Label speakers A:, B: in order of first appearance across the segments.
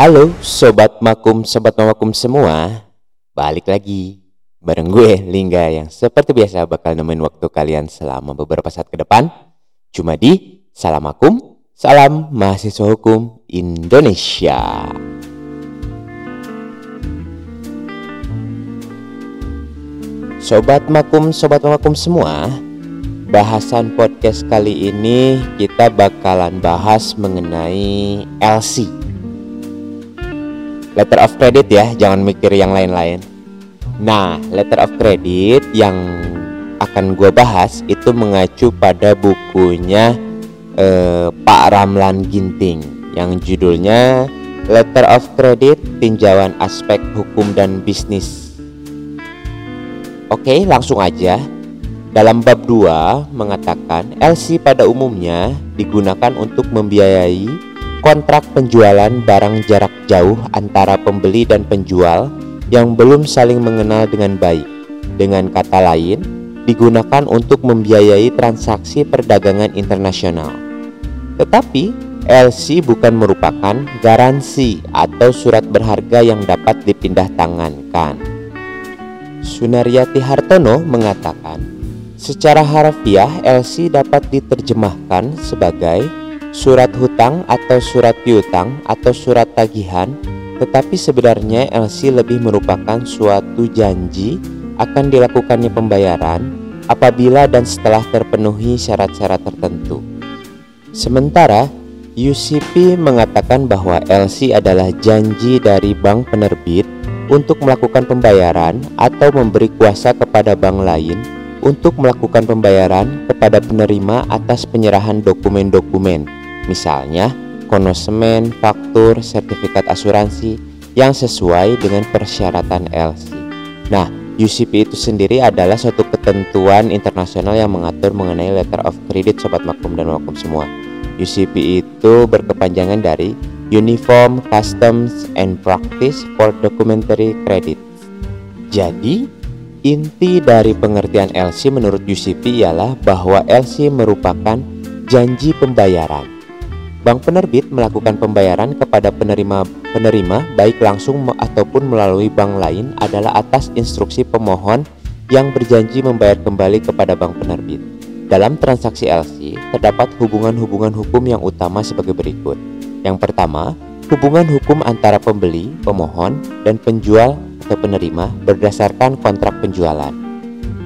A: Halo Sobat Makum, Sobat Mamakum semua. Balik lagi bareng gue Lingga yang seperti biasa bakal nemenin waktu kalian selama beberapa saat ke depan. Cuma di Salam Makum, Salam Mahasiswa Hukum Indonesia. Sobat Makum, Sobat Mamakum semua Bahasan podcast kali ini kita bakalan bahas mengenai LC letter of credit ya, jangan mikir yang lain-lain. Nah, letter of credit yang akan gue bahas itu mengacu pada bukunya eh, Pak Ramlan Ginting yang judulnya Letter of Credit Tinjauan Aspek Hukum dan Bisnis. Oke, langsung aja. Dalam bab 2 mengatakan LC pada umumnya digunakan untuk membiayai kontrak penjualan barang jarak jauh antara pembeli dan penjual yang belum saling mengenal dengan baik. Dengan kata lain, digunakan untuk membiayai transaksi perdagangan internasional. Tetapi, LC bukan merupakan garansi atau surat berharga yang dapat dipindah tangankan. Sunaryati Hartono mengatakan, secara harfiah LC dapat diterjemahkan sebagai surat hutang atau surat piutang atau surat tagihan, tetapi sebenarnya LC lebih merupakan suatu janji akan dilakukannya pembayaran apabila dan setelah terpenuhi syarat-syarat tertentu. Sementara UCP mengatakan bahwa LC adalah janji dari bank penerbit untuk melakukan pembayaran atau memberi kuasa kepada bank lain untuk melakukan pembayaran kepada penerima atas penyerahan dokumen-dokumen Misalnya, konosemen, faktur, sertifikat asuransi yang sesuai dengan persyaratan LC. Nah, UCP itu sendiri adalah suatu ketentuan internasional yang mengatur mengenai letter of credit sobat makum dan makum semua. UCP itu berkepanjangan dari Uniform Customs and Practice for Documentary Credit. Jadi, inti dari pengertian LC menurut UCP ialah bahwa LC merupakan janji pembayaran Bank penerbit melakukan pembayaran kepada penerima-penerima baik langsung ataupun melalui bank lain adalah atas instruksi pemohon yang berjanji membayar kembali kepada bank penerbit. Dalam transaksi LC, terdapat hubungan-hubungan hukum yang utama sebagai berikut. Yang pertama, hubungan hukum antara pembeli, pemohon, dan penjual atau penerima berdasarkan kontrak penjualan.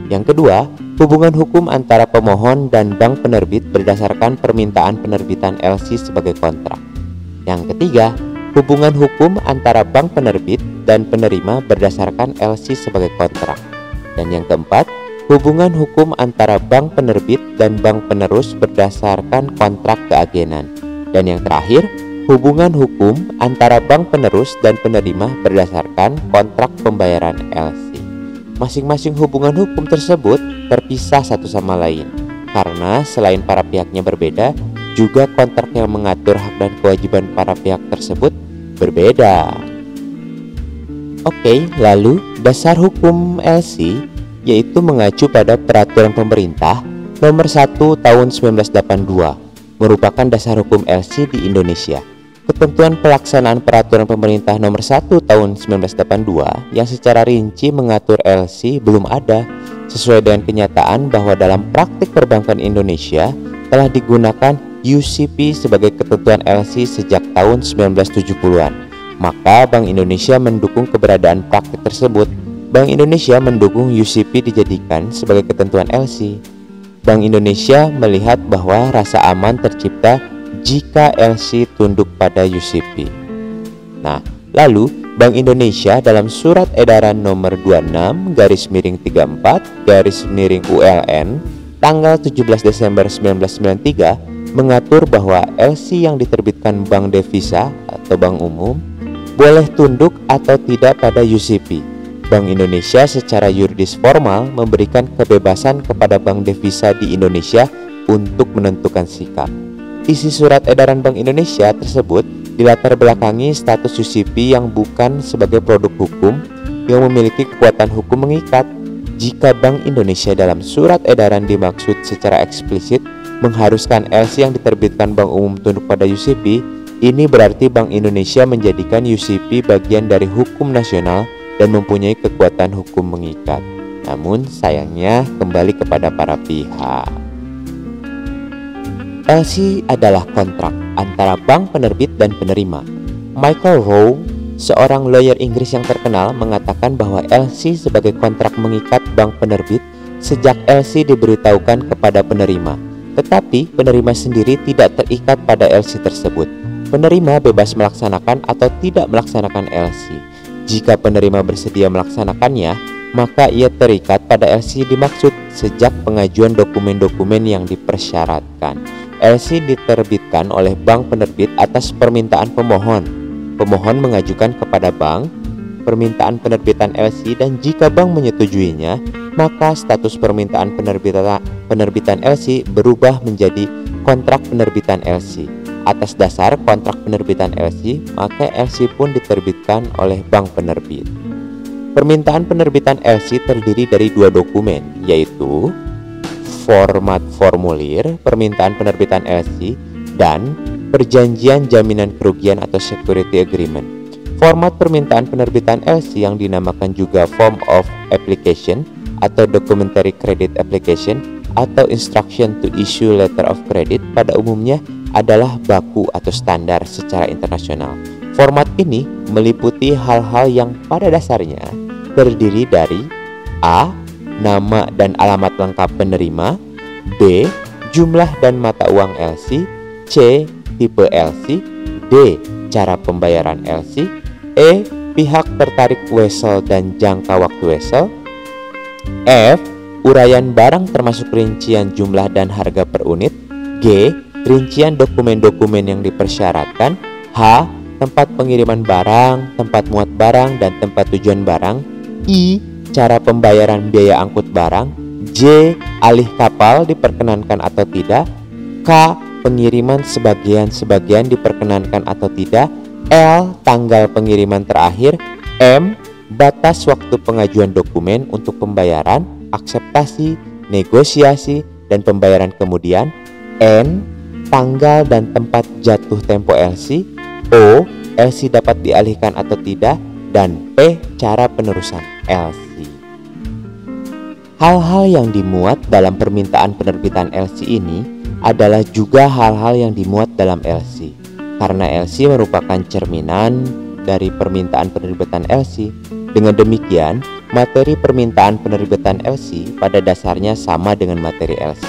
A: Yang kedua, Hubungan hukum antara pemohon dan bank penerbit berdasarkan permintaan penerbitan LC sebagai kontrak. Yang ketiga, hubungan hukum antara bank penerbit dan penerima berdasarkan LC sebagai kontrak. Dan yang keempat, hubungan hukum antara bank penerbit dan bank penerus berdasarkan kontrak keagenan. Dan yang terakhir, hubungan hukum antara bank penerus dan penerima berdasarkan kontrak pembayaran LC. Masing-masing hubungan hukum tersebut terpisah satu sama lain karena selain para pihaknya berbeda, juga kontrak yang mengatur hak dan kewajiban para pihak tersebut berbeda. Oke, lalu dasar hukum LC yaitu mengacu pada peraturan pemerintah nomor 1 tahun 1982 merupakan dasar hukum LC di Indonesia. Ketentuan pelaksanaan peraturan pemerintah nomor 1 tahun 1982 yang secara rinci mengatur LC belum ada sesuai dengan kenyataan bahwa dalam praktik perbankan Indonesia telah digunakan UCP sebagai ketentuan LC sejak tahun 1970-an. Maka Bank Indonesia mendukung keberadaan praktik tersebut. Bank Indonesia mendukung UCP dijadikan sebagai ketentuan LC. Bank Indonesia melihat bahwa rasa aman tercipta jika LC tunduk pada UCP. Nah, lalu Bank Indonesia dalam surat edaran nomor 26 garis miring 34 garis miring ULN tanggal 17 Desember 1993 mengatur bahwa LC yang diterbitkan bank devisa atau bank umum boleh tunduk atau tidak pada UCP. Bank Indonesia secara yuridis formal memberikan kebebasan kepada bank devisa di Indonesia untuk menentukan sikap. Isi surat edaran Bank Indonesia tersebut dilatar belakangi status UCP yang bukan sebagai produk hukum yang memiliki kekuatan hukum mengikat. Jika Bank Indonesia dalam surat edaran dimaksud secara eksplisit mengharuskan LC yang diterbitkan Bank Umum tunduk pada UCP, Ini berarti Bank Indonesia menjadikan UCP bagian dari hukum nasional dan mempunyai kekuatan hukum mengikat. Namun sayangnya kembali kepada para pihak. LC adalah kontrak antara bank penerbit dan penerima. Michael Rowe, seorang lawyer Inggris yang terkenal, mengatakan bahwa LC sebagai kontrak mengikat bank penerbit sejak LC diberitahukan kepada penerima. Tetapi penerima sendiri tidak terikat pada LC tersebut penerima bebas melaksanakan atau tidak melaksanakan LC. Jika penerima bersedia melaksanakannya, maka ia terikat pada LC dimaksud sejak pengajuan dokumen-dokumen yang dipersyaratkan. LC diterbitkan oleh bank penerbit atas permintaan pemohon. Pemohon mengajukan kepada bank permintaan penerbitan LC dan jika bank menyetujuinya, maka status permintaan penerbitan penerbitan LC berubah menjadi kontrak penerbitan LC. Atas dasar kontrak penerbitan LC, maka LC pun diterbitkan oleh bank penerbit. Permintaan penerbitan LC terdiri dari dua dokumen, yaitu format formulir permintaan penerbitan LC dan perjanjian jaminan kerugian atau security agreement. Format permintaan penerbitan LC yang dinamakan juga form of application atau documentary credit application atau instruction to issue letter of credit pada umumnya adalah baku atau standar secara internasional. Format ini meliputi hal-hal yang pada dasarnya terdiri dari A. Nama dan alamat lengkap penerima B. Jumlah dan mata uang LC C. Tipe LC D. Cara pembayaran LC E. Pihak tertarik wesel dan jangka waktu wesel F. Uraian barang termasuk rincian jumlah dan harga per unit G rincian dokumen-dokumen yang dipersyaratkan, H. tempat pengiriman barang, tempat muat barang, dan tempat tujuan barang, I. cara pembayaran biaya angkut barang, J. alih kapal diperkenankan atau tidak, K. pengiriman sebagian-sebagian diperkenankan atau tidak, L. tanggal pengiriman terakhir, M. batas waktu pengajuan dokumen untuk pembayaran, akseptasi, negosiasi, dan pembayaran kemudian, N tanggal dan tempat jatuh tempo LC, O. LC dapat dialihkan atau tidak, dan P. Cara penerusan LC. Hal-hal yang dimuat dalam permintaan penerbitan LC ini adalah juga hal-hal yang dimuat dalam LC. Karena LC merupakan cerminan dari permintaan penerbitan LC. Dengan demikian, materi permintaan penerbitan LC pada dasarnya sama dengan materi LC.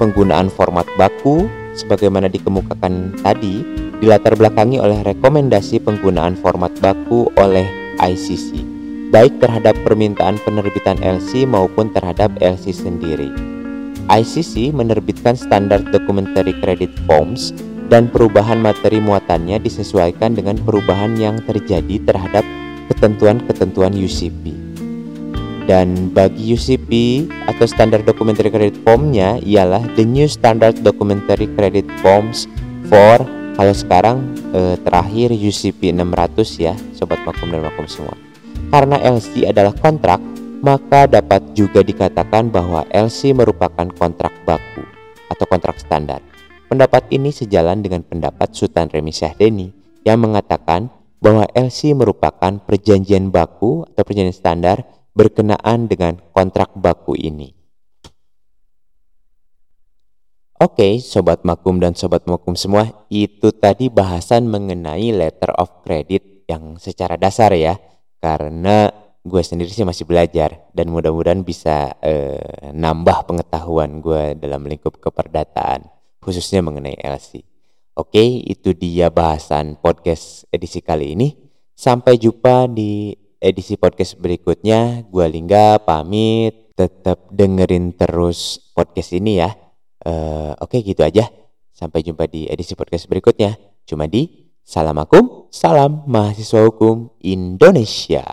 A: Penggunaan format baku sebagaimana dikemukakan tadi dilatar belakangi oleh rekomendasi penggunaan format baku oleh ICC baik terhadap permintaan penerbitan LC maupun terhadap LC sendiri. ICC menerbitkan standar documentary credit forms dan perubahan materi muatannya disesuaikan dengan perubahan yang terjadi terhadap ketentuan-ketentuan UCP. Dan bagi UCP atau standar documentary credit formnya ialah the new standard documentary credit forms for kalau sekarang eh, terakhir UCP 600 ya sobat makum dan makum semua. Karena LC adalah kontrak, maka dapat juga dikatakan bahwa LC merupakan kontrak baku atau kontrak standar. Pendapat ini sejalan dengan pendapat Sultan Remi Syahdeni yang mengatakan bahwa LC merupakan perjanjian baku atau perjanjian standar berkenaan dengan kontrak baku ini. Oke, sobat makum dan sobat makum semua, itu tadi bahasan mengenai letter of credit yang secara dasar ya. Karena gue sendiri sih masih belajar dan mudah-mudahan bisa eh, nambah pengetahuan gue dalam lingkup keperdataan, khususnya mengenai LC. Oke, itu dia bahasan podcast edisi kali ini. Sampai jumpa di edisi podcast berikutnya. Gua Lingga pamit. Tetap dengerin terus podcast ini ya. Uh, Oke okay, gitu aja. Sampai jumpa di edisi podcast berikutnya. Cuma di Salamakum, salam mahasiswa hukum Indonesia.